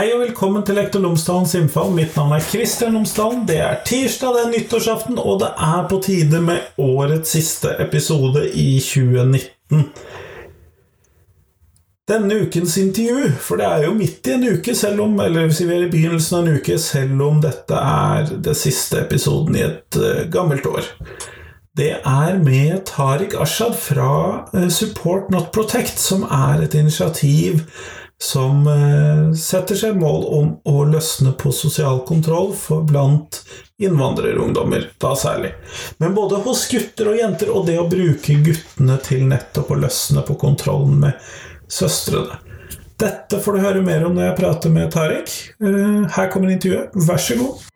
Hei og velkommen til Lektor Lomsdalens innfall. Mitt navn er Kristian Lomsdalen. Det er tirsdag, det er nyttårsaften, og det er på tide med årets siste episode i 2019. Denne ukens intervju, for det er jo midt i en uke, selv om eller vi er i begynnelsen av en uke, selv om dette er det siste episoden i et uh, gammelt år. Det er med Tariq Ashad fra uh, Support Not Protect, som er et initiativ som uh, setter seg mål om å løsne på sosial kontroll blant innvandrerungdommer, da særlig. Men både hos gutter og jenter, og det å bruke guttene til nettopp å løsne på kontrollen med søstrene. Dette får du høre mer om når jeg prater med Tariq. Her kommer intervjuet. Vær så god.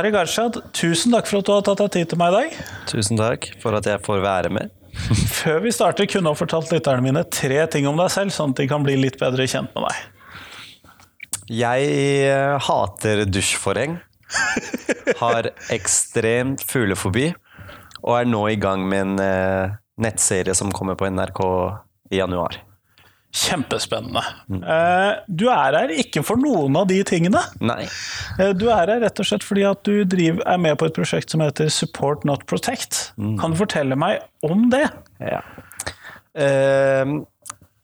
Tariq Arshad, tusen takk for at du har tatt deg tid til meg i dag. Tusen takk for at jeg får være med. Før vi starter, kunne du fortalt lytterne mine tre ting om deg selv, sånn at de kan bli litt bedre kjent med deg. Jeg hater dusjforheng. Har ekstremt fuglefobi. Og er nå i gang med en uh, nettserie som kommer på NRK i januar. Kjempespennende. Mm. Uh, du er her ikke for noen av de tingene. Nei. Uh, du er her rett og slett fordi at du driver, er med på et prosjekt som heter Support Not Protect. Mm. Kan du fortelle meg om det? Ja.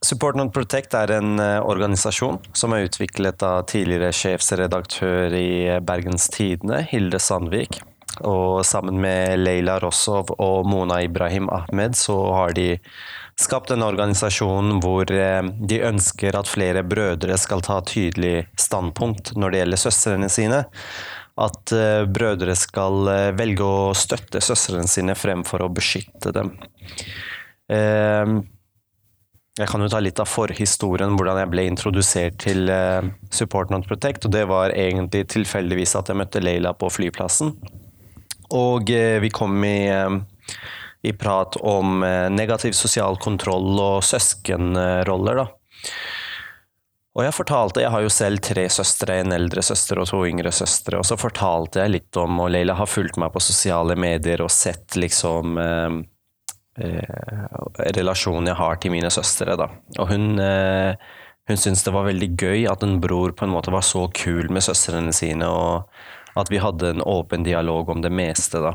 Support Not Protect er en organisasjon som er utviklet av tidligere sjefsredaktør i Bergens Tidende, Hilde Sandvik. Og sammen med Leila Rossov og Mona Ibrahim Ahmed så har de skapt en organisasjon hvor de ønsker at flere brødre skal ta tydelig standpunkt når det gjelder søstrene sine. At brødre skal velge å støtte søstrene sine fremfor å beskytte dem. Jeg kan jo ta litt av forhistorien, hvordan jeg ble introdusert til Support Not Protect. og Det var egentlig tilfeldigvis at jeg møtte Leila på flyplassen. Og vi kom i, i prat om negativ sosial kontroll og søskenroller, da. Og jeg fortalte, jeg har jo selv tre søstre, en eldre søster og to yngre søstre, og så fortalte jeg litt om, og Leila har fulgt meg på sosiale medier og sett liksom eh, eh, relasjonen jeg har til mine søstre, da. Og hun eh, hun syntes det var veldig gøy at en bror på en måte var så kul med søstrene sine, og at vi hadde en åpen dialog om det meste, da.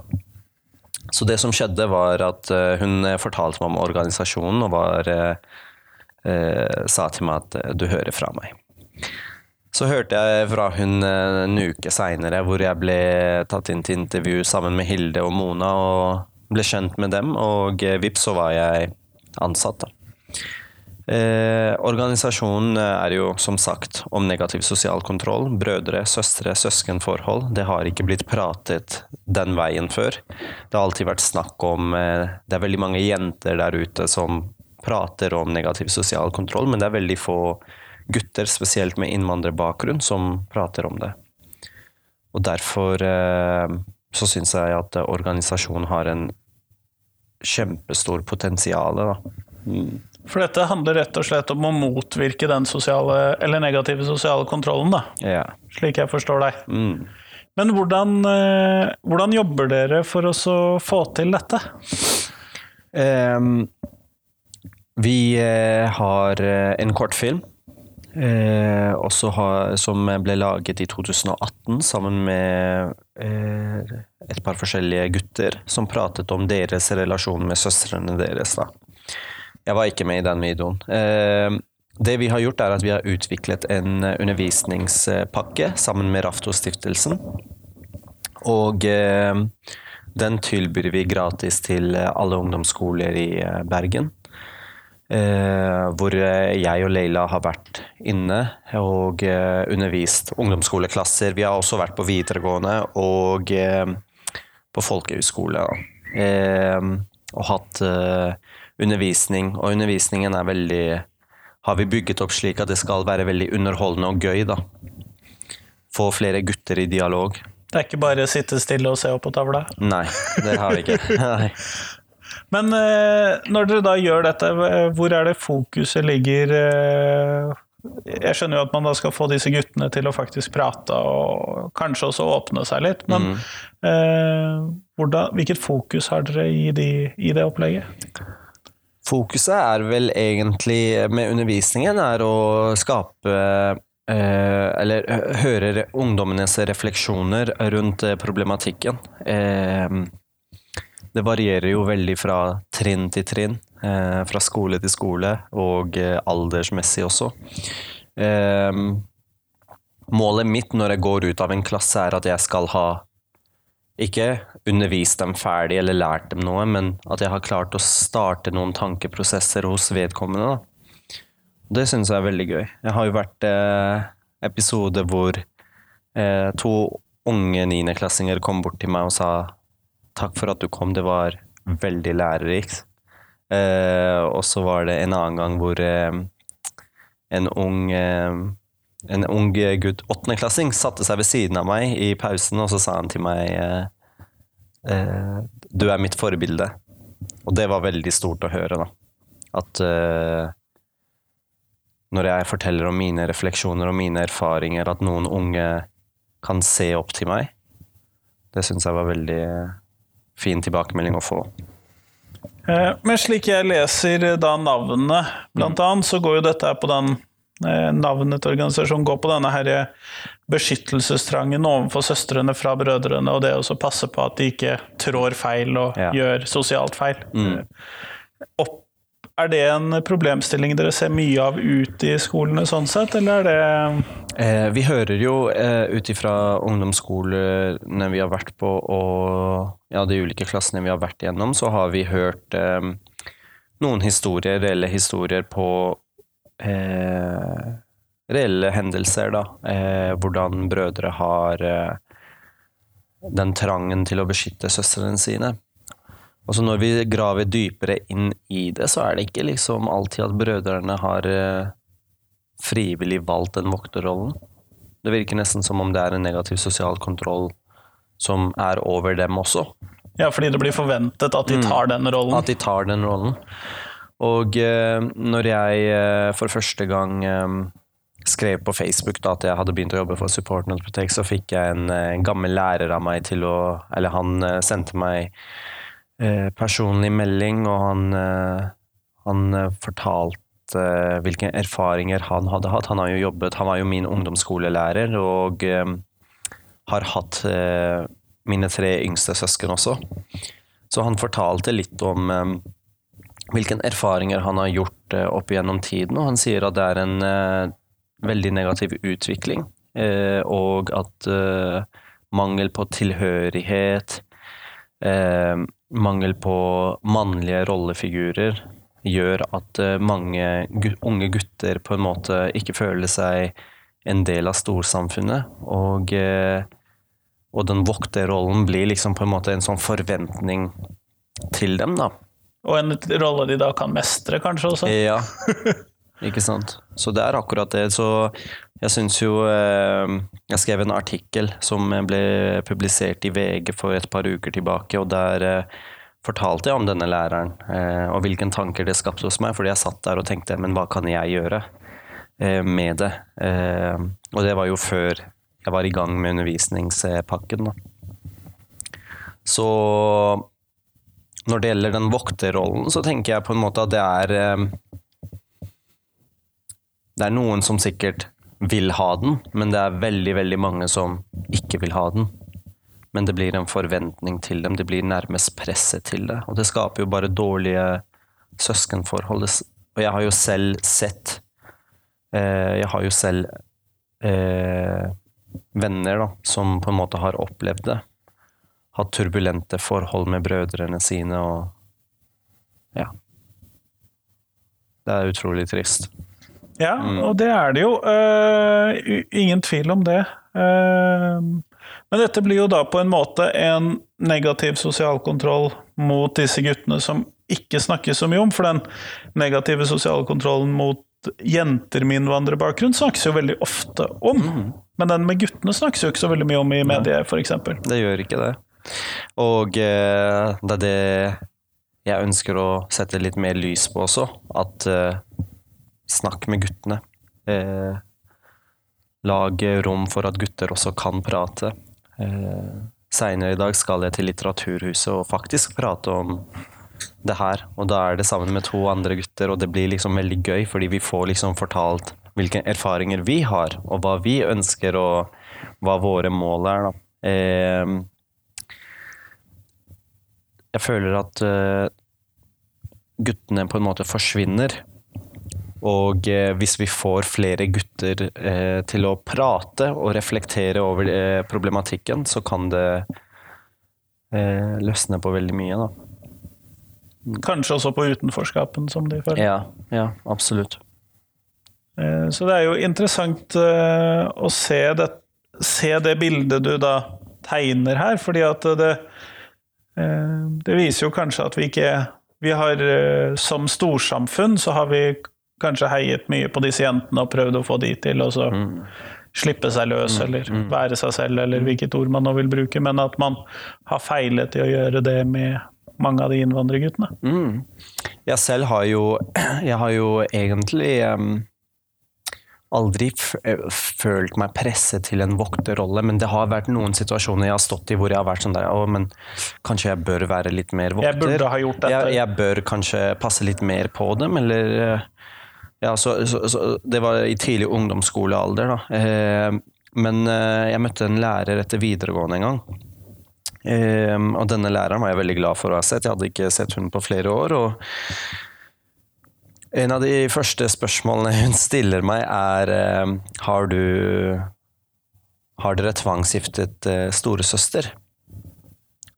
Så det som skjedde, var at hun fortalte meg om organisasjonen og var, eh, sa til meg at du hører fra meg. Så hørte jeg fra hun en uke seinere, hvor jeg ble tatt inn til intervju sammen med Hilde og Mona, og ble kjent med dem, og vips, så var jeg ansatt, da. Eh, organisasjonen er jo som sagt om negativ sosial kontroll. Brødre, søstre, søskenforhold. Det har ikke blitt pratet den veien før. Det har alltid vært snakk om eh, Det er veldig mange jenter der ute som prater om negativ sosial kontroll, men det er veldig få gutter, spesielt med innvandrerbakgrunn, som prater om det. Og derfor eh, så syns jeg at organisasjonen har en kjempestor potensial. Da. For dette handler rett og slett om å motvirke den sosiale, eller negative sosiale kontrollen, da. Ja. Slik jeg forstår deg. Mm. Men hvordan, eh, hvordan, jobber dere for å få til dette? Um, vi eh, har en kortfilm eh, har, som ble laget i 2018 sammen med eh, et par forskjellige gutter som pratet om deres relasjon med søstrene deres. da. Jeg var ikke med i den videoen. Eh, det vi har gjort, er at vi har utviklet en undervisningspakke sammen med Raftostiftelsen. Og eh, den tilbyr vi gratis til alle ungdomsskoler i Bergen. Eh, hvor jeg og Leila har vært inne og undervist ungdomsskoleklasser. Vi har også vært på videregående og på folkehøyskole. og hatt undervisning, og undervisningen er veldig har vi bygget opp slik at det skal være veldig underholdende og gøy. da. Få flere gutter i dialog. Det er ikke bare å sitte stille og se opp på tavla? Nei, det har vi ikke. Nei. Men eh, når dere da gjør dette, hvor er det fokuset ligger? Eh, Jeg skjønner jo at man da skal få disse guttene til å faktisk prate og kanskje også åpne seg litt, men eh, hvordan, hvilket fokus har dere i, de, i det opplegget? Fokuset er vel egentlig med undervisningen er å skape eh, Eller hø- høre ungdommenes refleksjoner rundt eh, problematikken. Eh, det varierer jo veldig fra trinn til trinn, fra skole til skole, og aldersmessig også. Målet mitt når jeg går ut av en klasse, er at jeg skal ha ikke undervist dem ferdig eller lært dem noe, men at jeg har klart å starte noen tankeprosesser hos vedkommende. Da. Det syns jeg er veldig gøy. Jeg har jo vært eh, episode hvor eh, to unge niendeklassinger kom bort til meg og sa takk for at du kom, det var veldig lærerikt. Eh, og så var det en annen gang hvor eh, en ung eh, en ung gutt, åttendeklassing, satte seg ved siden av meg i pausen, og så sa han til meg eh, eh, Du er mitt forbilde. Og det var veldig stort å høre, da. At eh, når jeg forteller om mine refleksjoner og mine erfaringer, at noen unge kan se opp til meg, det syns jeg var veldig fin tilbakemelding å få. Eh, Men slik jeg leser da navnene, blant annet, så går jo dette på den Navnet til organisasjonen går på denne her eh, beskyttelsestrangen overfor søstrene fra brødrene, og det å passe på at de ikke trår feil og Ja. gjør sosialt feil. Mm. Opp, er det en problemstilling dere ser mye av ute i skolene sånn sett, eller er det Eh, vi hører jo eh, ut ifra ungdomsskolene vi har vært på og ja, de ulike klassene vi har vært igjennom, så har vi hørt eh, noen historier, reelle historier på eh, reelle hendelser, da. Eh, hvordan brødre har eh, den trangen til å beskytte søstrene sine. Og så når vi graver dypere inn i det, så er det ikke liksom alltid at brødrene har eh, frivillig valgt den vokterrollen. Det virker nesten som om det er en negativ sosial kontroll som er over dem også. Ja, fordi det blir forventet at de tar den rollen. At de tar den rollen. Og eh, når jeg eh, for første gang eh, skrev på Facebook da, at jeg hadde begynt å jobbe for Support Not så fikk jeg en en, gammel lærer av meg til å Eller han sendte meg personlig melding, og han, han fortalte hvilke erfaringer han hadde hatt. Han har jo jobbet, han var jo min ungdomsskolelærer, og har hatt mine tre yngste søsken også. Så han fortalte litt om hvilke erfaringer han har gjort eh, opp gjennom tiden, og han sier at det er en eh, veldig negativ utvikling, eh, og at mangel på tilhørighet, mangel på mannlige rollefigurer, gjør at mange unge gutter på en måte ikke føler seg en del av storsamfunnet, og, og den vokterrollen blir liksom på en måte en sånn forventning til dem, da. Og en rolle de da kan mestre, kanskje også. Ja, ikke sant. Så det er akkurat det. Så jeg syns jo eh, Jeg skrev en artikkel som ble publisert i VG for et par uker tilbake, og der eh, fortalte jeg om denne læreren, eh, og hvilke tanker det skapte hos meg, fordi jeg satt der og tenkte men hva kan jeg gjøre med det? Og det var jo før jeg var i gang med undervisningspakken, da. Så når det gjelder den vokterrollen, så tenker jeg på en måte at det er eh, Det er noen som sikkert vil ha den, men det er veldig, veldig mange som ikke vil ha den. Men det blir en forventning til dem, det blir nærmest presset til det. Og det skaper jo bare dårlige søskenforhold. Og jeg har jo selv sett eh, Jeg har jo selv eh, venner da, som på en måte har opplevd det hatt turbulente forhold med brødrene sine og Ja. Det er utrolig trist. Ja, og det er det jo. Uh, ingen tvil om det. Uh, men dette blir jo da på en måte en negativ sosial kontroll mot disse guttene som ikke snakkes så mye om, for den negative sosiale kontrollen mot jenter med innvandrerbakgrunn snakkes jo veldig ofte om. Men den med guttene snakkes jo ikke så veldig mye om i medier, f.eks. Det gjør ikke det. Og eh, det er det jeg ønsker å sette litt mer lys på også. At eh, snakk med guttene. Eh, lag rom for at gutter også kan prate. Eh, Seinere i dag skal jeg til Litteraturhuset og faktisk prate om det her. Og da er det sammen med to andre gutter, og det blir liksom veldig gøy, fordi vi får liksom fortalt hvilke erfaringer vi har, og hva vi ønsker, og hva våre mål er. Da. Eh, jeg føler at eh, guttene på en måte forsvinner. Og eh, hvis vi får flere gutter eh, til å prate og reflektere over problematikken, så kan det løsne på veldig mye, da. Kanskje også på utenforskapen, som de føler. Ja, ja absolutt. Så det er jo interessant å se det, se det bildet du da tegner her, fordi at det, det viser jo kanskje at vi ikke Vi har som storsamfunn så har vi kanskje heiet mye på disse jentene og prøvd å få de til å mm. slippe seg løs, mm. eller mm. være seg selv, eller hvilket ord man nå vil bruke, men at man har feilet i å gjøre det med mange av de innvandrerguttene. Mm. Jeg selv har jo Jeg har jo egentlig um aldri eh, følt meg presset til en vokterrolle, men det har vært noen situasjoner jeg har stått i hvor jeg har vært sånn der Å, men kanskje jeg bør være litt mer vokter? Jeg burde ha gjort dette. Jeg, jeg bør kanskje passe litt mer på dem, eller eh, Ja, så, så, så Det var i tidlig ungdomsskolealder, da. Eh, men eh, jeg møtte en lærer etter videregående en gang. Eh, og denne læreren var jeg veldig glad for å ha sett. Jeg hadde ikke sett hun på flere år. og en av de første spørsmålene hun stiller meg, er eh, Har du Har dere tvangsgiftet eh, storesøster?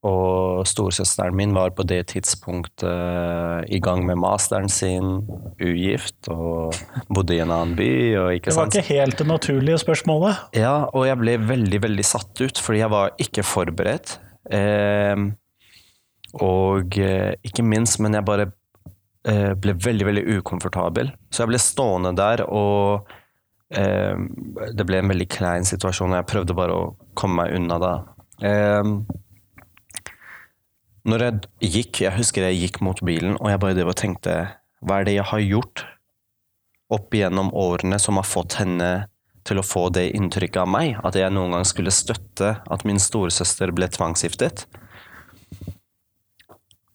Og storesøsteren min var på det tidspunktet uh, i gang med masteren sin, ugift, og bodde i en annen by. det var sant? ikke helt det naturlige spørsmålet? Ja, og jeg ble veldig, veldig satt ut, fordi jeg var ikke forberedt. Eh, og eh, ikke minst, men jeg bare Eh, ble veldig, veldig ukomfortabel. Så jeg ble stående der, og eh, det ble en veldig klein situasjon, og jeg prøvde bare å komme meg unna da. Eh, når jeg gikk, jeg husker jeg gikk mot bilen, og jeg bare det og tenkte Hva er det jeg har gjort opp igjennom årene som har fått henne til å få det inntrykket av meg? At jeg noen gang skulle støtte at min storesøster ble tvangsgiftet?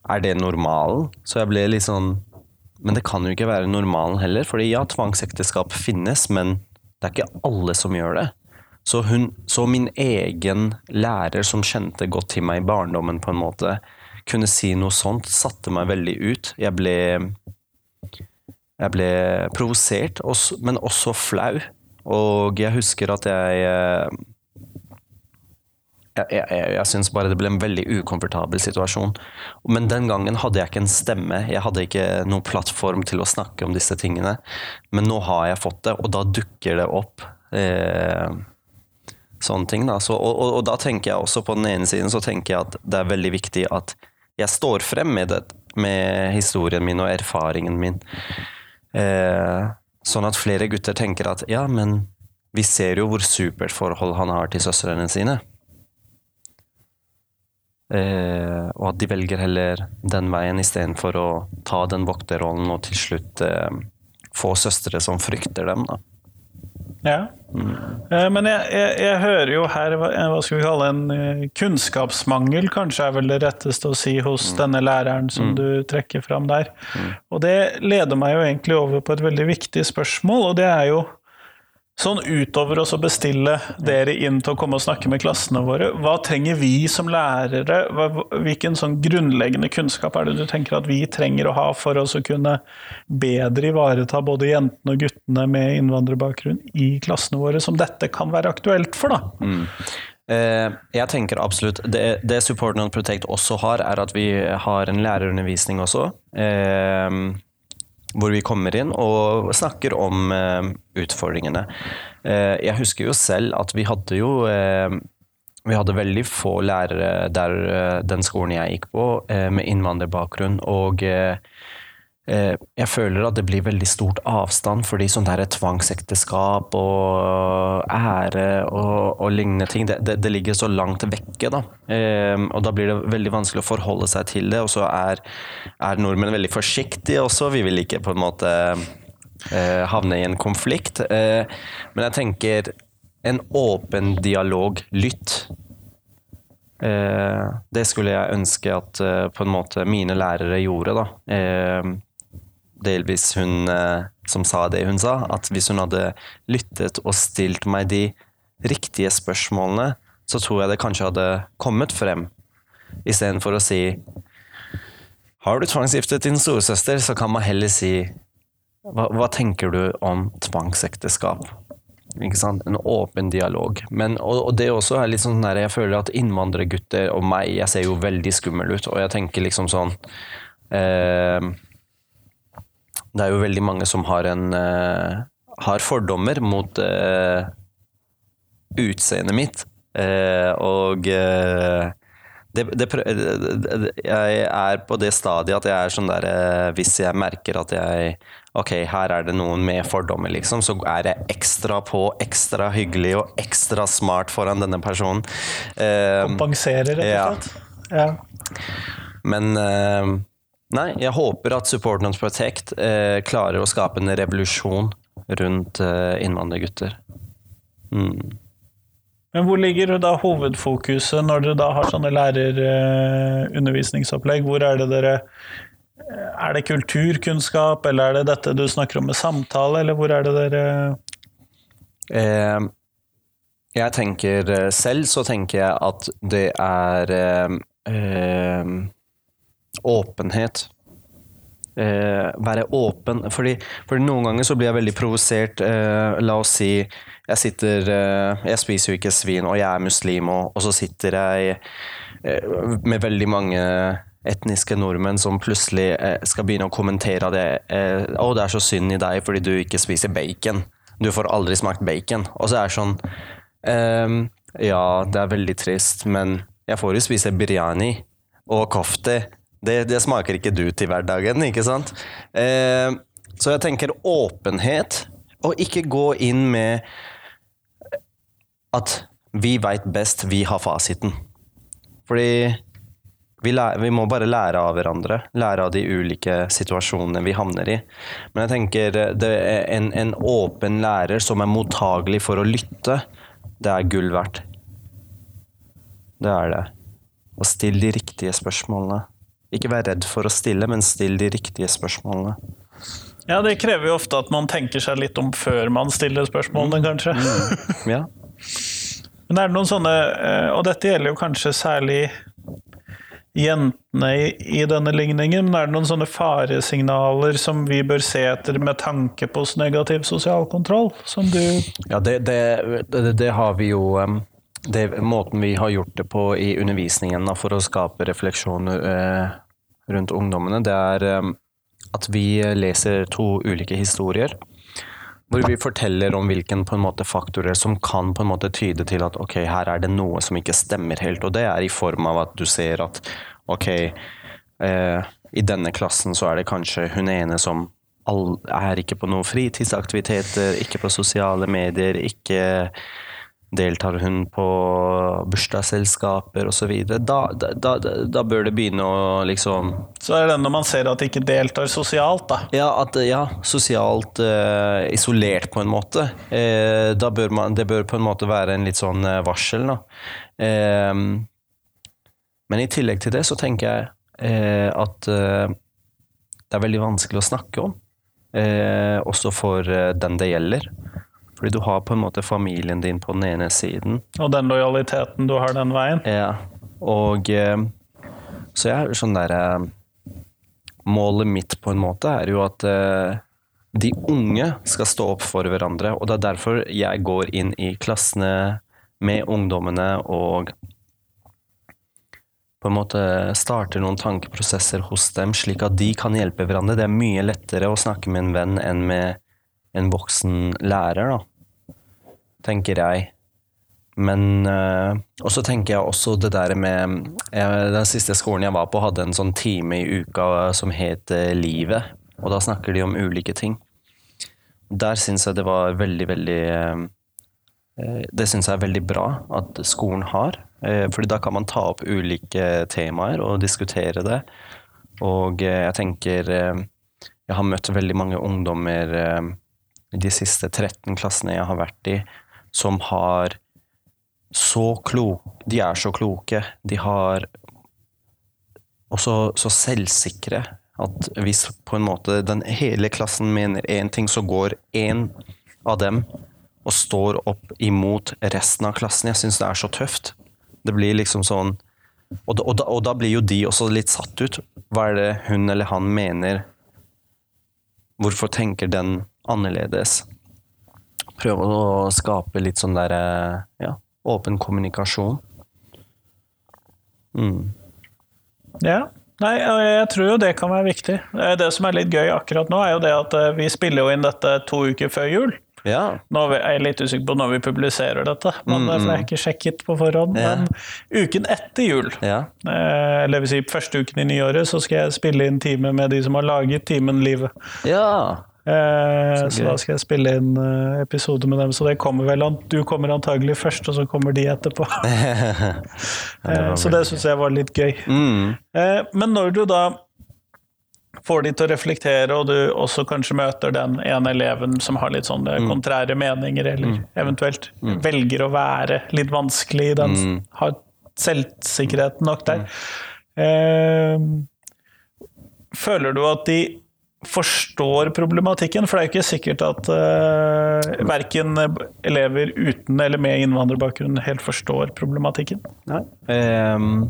Er det normalen? Så jeg ble litt sånn Men det kan jo ikke være normalen heller. fordi ja, tvangsekteskap finnes, men det er ikke alle som gjør det. Så, hun, så min egen lærer, som kjente godt til meg i barndommen, på en måte, kunne si noe sånt, satte meg veldig ut. Jeg ble jeg ble provosert, men også flau. Og jeg husker at jeg eh, jeg, jeg, jeg syns bare det ble en veldig ukomfortabel situasjon. Men den gangen hadde jeg ikke en stemme, jeg hadde ikke noen plattform til å snakke om disse tingene. Men nå har jeg fått det, og da dukker det opp eh, sånne ting. Da. Så, og, og, og, da tenker jeg også på den ene siden så tenker jeg at det er veldig viktig at jeg står frem med, det, med historien min og erfaringen min. Eh, sånn at flere gutter tenker at ja, men vi ser jo hvor supert forhold han har til søstrene sine. Eh, og at de velger heller den veien istedenfor å ta den vokterrollen og til slutt eh, få søstre som frykter dem. Da. Ja. Mm. Eh, men jeg, jeg, jeg, hører jo her hva skal vi kalle en eh, kunnskapsmangel, kanskje er vel det retteste å si hos mm. denne læreren som mm. du trekker fram der. Mm. Og det leder meg jo egentlig over på et veldig viktig spørsmål, og det er jo Sånn utover å bestille dere inn til å komme og snakke med klassene våre, hva trenger vi som lærere? Hvilken sånn grunnleggende kunnskap er det du tenker at vi trenger å ha for oss å kunne bedre ivareta både jentene og guttene med innvandrerbakgrunn i klassene våre, som dette kan være aktuelt for, da? Mm. Eh, jeg tenker absolutt Det, det Support Non Protect også har, er at vi har en lærerundervisning også. Eh, hvor vi kommer inn og snakker om uh, utfordringene. Uh, jeg husker jo selv at vi hadde jo uh, vi hadde veldig få lærere der den skolen jeg gikk på, med innvandrerbakgrunn. Og Eh, jeg føler at det blir veldig stort avstand fordi sånn der tvangsekteskap og ære og, og lignende ting, det, det, det, ligger så langt vekke. da. Eh, og da blir det veldig vanskelig å forholde seg til det. Og så er, er nordmenn veldig forsiktige også. Vi vil ikke på en måte eh, havne i en konflikt. Eh, men jeg tenker en åpen dialog, lytt. Eh, det skulle jeg ønske at eh, på en måte mine lærere gjorde, da. Eh, delvis hun eh, som sa det hun sa, at hvis hun hadde lyttet og stilt meg de riktige spørsmålene, så tror jeg det kanskje hadde kommet frem, istedenfor å si Har du tvangsgiftet din storesøster, så kan man heller si hva, hva tenker du om tvangsekteskap? En åpen dialog. Men, og, og, det også er litt sånn der, Jeg føler at innvandrergutter og meg, jeg ser jo veldig skummel ut, og jeg tenker liksom sånn eh, Det er jo veldig mange som har en uh, har fordommer mot uh, utseendet mitt. Uh, og det, det, jeg er på det stadiet at jeg er sånn der Hvis jeg merker at jeg Ok, her er det noen med fordommer, liksom, så er jeg ekstra på, ekstra hyggelig og ekstra smart foran denne personen. Kompenserer, rett og slett. Ja. ja. Men Nei, jeg håper at Support Not Protect eh, klarer å skape en revolusjon rundt eh, innvandrergutter. Mm. Men hvor ligger da hovedfokuset når dere da har sånne lærerundervisningsopplegg? Hvor er det dere Er det kulturkunnskap, eller er det dette du snakker om med samtale, eller hvor er det dere eh, Jeg tenker eh, Selv så tenker jeg at det er eh, eh åpenhet. Eh, være åpen. Fordi, fordi, noen ganger så blir jeg veldig provosert. Eh, la oss si jeg sitter eh, Jeg spiser jo ikke svin, og jeg er muslim, og, og så sitter jeg eh, med veldig mange etniske nordmenn som plutselig eh, skal begynne å kommentere det. 'Å, det er så synd i deg fordi du ikke spiser bacon. Du får aldri smakt bacon.' Og så er det sånn ehm, Ja, det er veldig trist, men jeg får jo spise biryani og kofte. Det, det smaker ikke du til hverdagen, ikke sant? så jeg tenker åpenhet, og ikke gå inn med at vi veit best, vi har fasiten. Fordi vi, lærer, vi, må bare lære av hverandre. Lære av de ulike situasjonene vi havner i. Men jeg tenker er en, en åpen lærer som er mottagelig for å lytte, det er gull verdt. Det er det. Og still de riktige spørsmålene. Ikke vær redd for å stille, men still de riktige spørsmålene. Ja, det krever jo ofte at man tenker seg litt om før man stiller spørsmålene, kanskje. Mm. Ja. Men er det noen sånne, eh, og dette gjelder jo kanskje særlig jentene i, i, denne ligningen, men er det noen sånne faresignaler som vi bør se etter med tanke på negativ sosial kontroll? Som du Ja, det, det, det, det har vi jo det, Måten vi har gjort det på i undervisningen for å skape refleksjon eh, rundt ungdommene, det er at vi leser to ulike historier. Hvor vi forteller om hvilken måte, faktorer som kan på en måte tyde til at ok, her er det noe som ikke stemmer helt. Og det er i form av at du ser at ok, eh, i denne klassen så er det kanskje hun ene som all, er ikke på noen fritidsaktiviteter, ikke på sosiale medier, ikke Deltar hun på bursdagsselskaper osv., da, da, da, da bør det begynne å liksom Så er det når man ser at de ikke deltar sosialt, da? Ja, at, ja sosialt uh, isolert, på en måte. Uh, da bør man, det bør på en måte være en litt sånn uh, varsel, da. men i tillegg til det så tenker jeg at det er veldig vanskelig å snakke om. også for den det gjelder. Fordi du har på en måte familien din på den ene siden. Og den lojaliteten du har den veien. Ja. Og eh, Så jeg er sånn derre eh, Målet mitt på en måte er jo at eh, de unge skal stå opp for hverandre. Og det er derfor jeg går inn i klassene med ungdommene og på en måte starter noen tankeprosesser hos dem, slik at de kan hjelpe hverandre. Det er mye lettere å snakke med en venn enn med en voksen lærer, da, tenker jeg. Men uh, Og så tenker jeg også det der med jeg, Den siste skolen jeg var på, hadde en sånn time i uka som het uh, Livet. Og da snakker de om ulike ting. Der syns jeg det var veldig, veldig uh, Det syns jeg er veldig bra at skolen har. fordi da kan man ta opp ulike temaer og diskutere det. Og jeg tenker jeg har møtt veldig mange ungdommer eh, de siste 13 klassene jeg har vært i, som har så klok De er så kloke. De har også så selvsikre at hvis på en måte den hele klassen mener én ting, så går én av dem og står opp imot resten av klassen. Jeg syns det er så tøft. Det blir liksom sånn og da, og, da, og da blir jo de også litt satt ut. Hva er det hun eller han mener? Hvorfor tenker den annerledes? Prøve å skape litt sånn der ja, åpen kommunikasjon. Mm. Ja. Nei, jeg tror jo det kan være viktig. Det som er litt gøy akkurat nå, er jo det at eh, vi spiller jo inn dette to uker før jul. Ja. Nå er jeg litt usikker på når vi publiserer dette, men Mm, for jeg har mm. ikke sjekket på forhånd. Ja. Men uken etter jul, ja. eh, eller vil si første uken i nyåret, så skal jeg spille inn time med de som har laget Timen Livet. Ja. Eh, Så så, da skal jeg spille inn eh, episode med dem. Så det kommer vel an Du kommer antagelig først, og så kommer de etterpå. Eh, så det syns jeg var litt gøy. Mm. Eh, men når du da får de til å reflektere, og du også kanskje møter den ene eleven som har litt sånne kontrære meninger, eller eventuelt velger å være litt vanskelig i den, Mm. har selvsikkerheten nok der. Eh, føler du at de forstår problematikken? For det er jo ikke sikkert at uh, verken elever uten eller med innvandrerbakgrunn helt forstår problematikken. Nei. Um,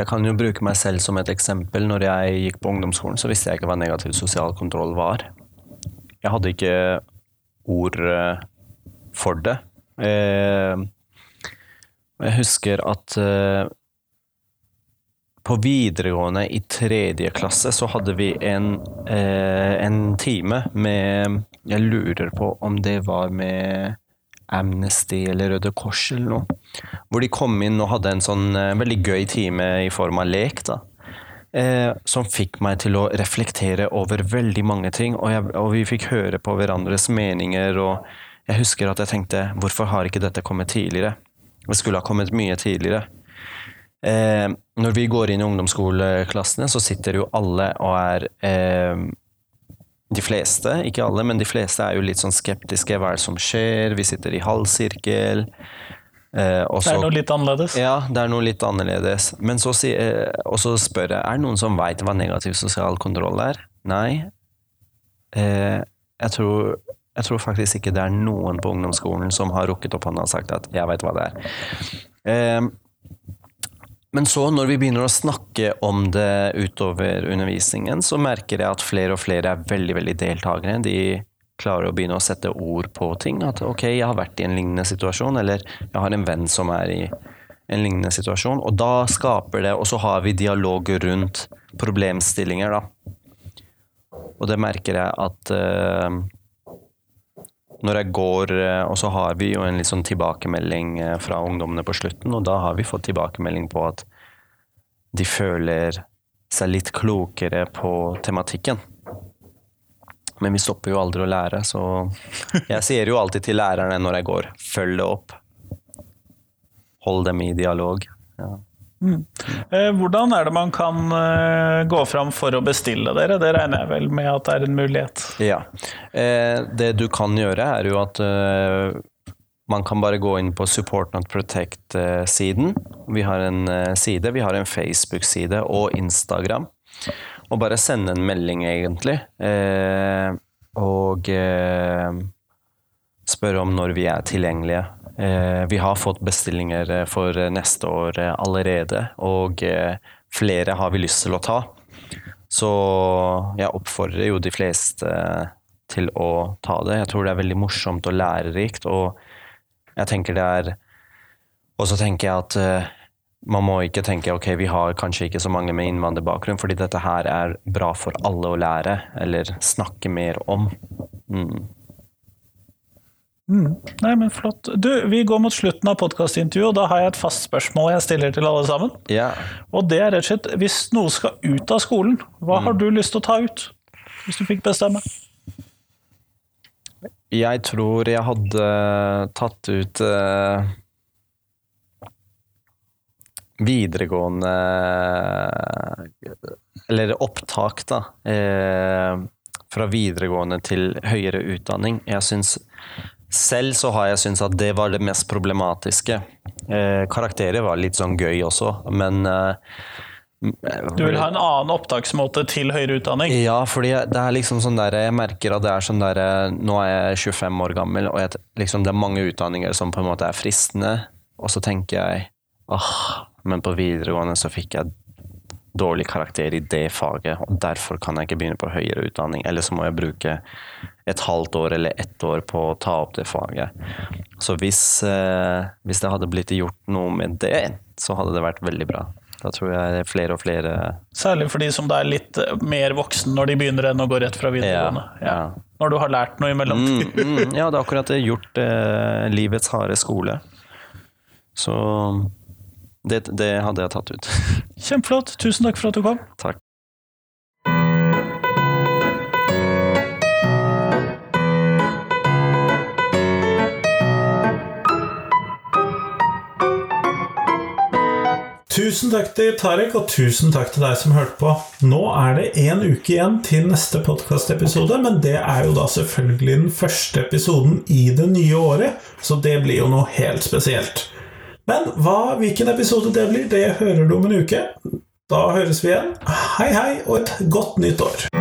jeg kan jo bruke meg selv som et eksempel. Når jeg gikk på ungdomsskolen, så visste jeg ikke hva negativ sosial kontroll var. Jeg hadde ikke ord eh, for det. Ehm, jeg husker at eh, på videregående i tredje klasse så hadde vi en, eh, en time med Jeg lurer på om det var med Amnesty eller Røde Kors eller noe. Hvor de kom inn og hadde en sånn eh, veldig gøy time i form av lek. da. Eh, som fikk meg til å reflektere over veldig mange ting. Og, jeg, og vi fikk høre på hverandres meninger. Og jeg husker at jeg tenkte hvorfor har ikke dette kommet tidligere? Det skulle ha kommet mye tidligere. Eh, når vi går inn i ungdomsskoleklassene, så sitter jo alle og er eh, De fleste, ikke alle, men de fleste er jo litt sånn skeptiske. Hva er det som skjer? Vi sitter i halvsirkel. Eh, også, Det er noe litt annerledes. ja, det er noe litt annerledes. Men så, si, eh, og så spør jeg er det noen som veit hva negativ sosial kontroll er. Nei. Eh, jeg, tror, jeg tror faktisk ikke det er noen på ungdomsskolen som har rukket opp hånda og sagt at 'jeg veit hva det er'. Eh, men så, når vi begynner å snakke om det utover undervisningen, så merker jeg at flere og flere er veldig veldig deltakere. De klarer å begynne å sette ord på ting. At ok, jeg har vært i en lignende situasjon, eller jeg har en venn som er i en lignende situasjon. Og da skaper det Og så har vi dialog rundt problemstillinger, da. Og det merker jeg at eh, når jeg går eh, Og så har vi jo en litt sånn tilbakemelding eh, fra ungdommene på slutten, og da har vi fått tilbakemelding på at de føler seg litt klokere på tematikken. Men vi stopper jo aldri å lære, så jeg sier jo alltid til lærerne når jeg går, følg det opp. Hold dem i dialog. Ja. Eh, Hvordan er det man kan eh, gå fram for å bestille dere? Det regner jeg vel med at det er en mulighet. Ja. Eh, det du kan gjøre, er jo at man kan bare gå inn på Support Not Protect-siden. Vi har en side, vi har en Facebook-side og Instagram. Og bare sende en melding, egentlig. Og spørre om når vi er tilgjengelige. Eh, vi har fått bestillinger eh, for neste år eh, allerede, og eh, flere har vi lyst til å ta. Så jeg oppfordrer jo de fleste til å ta det. Jeg tror det er veldig morsomt og lærerikt, og jeg tenker det er Og så tenker jeg at eh, man må ikke tenke ok, vi har kanskje ikke så mange med innvandrerbakgrunn, fordi dette her er bra for alle å lære, eller snakke mer om. Mm. Nei, men flott. Du, vi går mot slutten av podkastintervjuet, og da har jeg et fast spørsmål jeg stiller til alle sammen. Ja. Og det er rett og slett, hvis noe skal ut av skolen, hva har du lyst til å ta ut? Hvis du fikk bestemme. Jeg tror jeg hadde tatt ut eh, videregående Eller opptak, da. Eh, fra videregående til høyere utdanning. Jeg syns selv så har jeg syntes at det var det mest problematiske. Eh, karakterer var litt sånn gøy også, men eh, Du vil ha en annen opptaksmåte til høyere utdanning? Ja, fordi det er liksom sånn der Jeg merker at det er sånn der Nå er jeg 25 år gammel, og jeg, liksom, det er mange utdanninger som på en måte er fristende, og så tenker jeg åh, men på videregående så fikk jeg dårlig karakter i det faget, og derfor kan jeg ikke begynne på høyere utdanning. Eller så må jeg bruke et halvt år eller ett år på å ta opp det faget. Så hvis, eh, hvis det hadde blitt gjort noe med det, så hadde det vært veldig bra. Da tror jeg flere og flere Særlig for de som er litt eh, mer voksen når de begynner enn å gå rett fra videregående. Ja, ja. Når du har lært noe i mellomtiden. Mm, mm, ja, det er akkurat det. Gjort eh, livets harde skole. Så det, det hadde jeg tatt ut. Kjempeflott. Tusen takk for at du kom. Takk. Tusen takk til Tarek, og tusen takk til deg som hørte på. Nå er det én uke igjen til neste podkastepisode, men det er jo da selvfølgelig den første episoden i det nye året, så det blir jo noe helt spesielt. Men hva, hvilken episode det blir, det hører du om en uke. Da høres vi igjen. Hei, hei, og et godt nytt år.